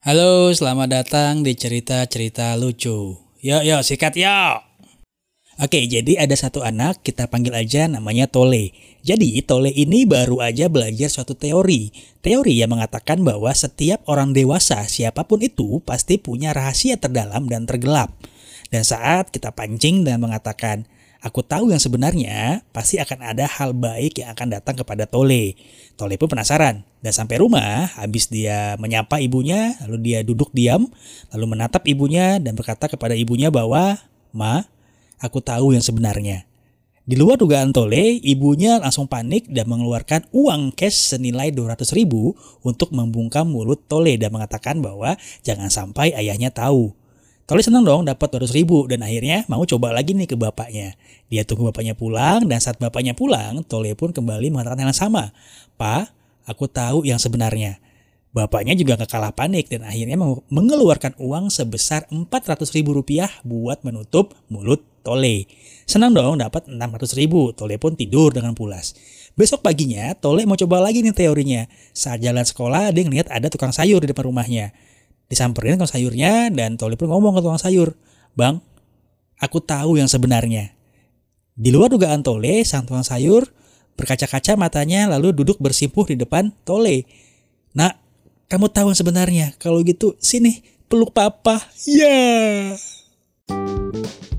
Halo, selamat datang di cerita-cerita lucu. Yuk, yuk, sikat yuk. Oke, jadi ada satu anak, kita panggil aja namanya Tole. Jadi, Tole ini baru aja belajar suatu teori. Teori yang mengatakan bahwa setiap orang dewasa, siapa pun itu, pasti punya rahasia terdalam dan tergelap. Dan saat kita pancing dan mengatakan, aku tahu yang sebenarnya, pasti akan ada hal baik yang akan datang kepada Tole. Tole pun penasaran, dan sampai rumah, habis dia menyapa ibunya, lalu dia duduk diam, lalu menatap ibunya dan berkata kepada ibunya bahwa, Ma, aku tahu yang sebenarnya. Di luar dugaan Tole, ibunya langsung panik dan mengeluarkan uang cash senilai 200 ribu untuk membungkam mulut Tole dan mengatakan bahwa jangan sampai ayahnya tahu. Tole senang dong dapat 200 ribu dan akhirnya mau coba lagi nih ke bapaknya. Dia tunggu bapaknya pulang dan saat bapaknya pulang, Tole pun kembali mengatakan hal yang sama. Pak, aku tahu yang sebenarnya. Bapaknya juga gak kalah panik dan akhirnya mengeluarkan uang sebesar 400 ribu rupiah buat menutup mulut Tole. Senang dong dapat 600 ribu, Tole pun tidur dengan pulas. Besok paginya, Tole mau coba lagi nih teorinya. Saat jalan sekolah, dia ngeliat ada tukang sayur di depan rumahnya disamperin tukang sayurnya dan Toli pun ngomong ke tukang sayur, Bang, aku tahu yang sebenarnya. Di luar dugaan Tole, sang tukang sayur berkaca-kaca matanya lalu duduk bersimpuh di depan Tole. Nah, kamu tahu yang sebenarnya. Kalau gitu, sini peluk papa. Ya. Yeah.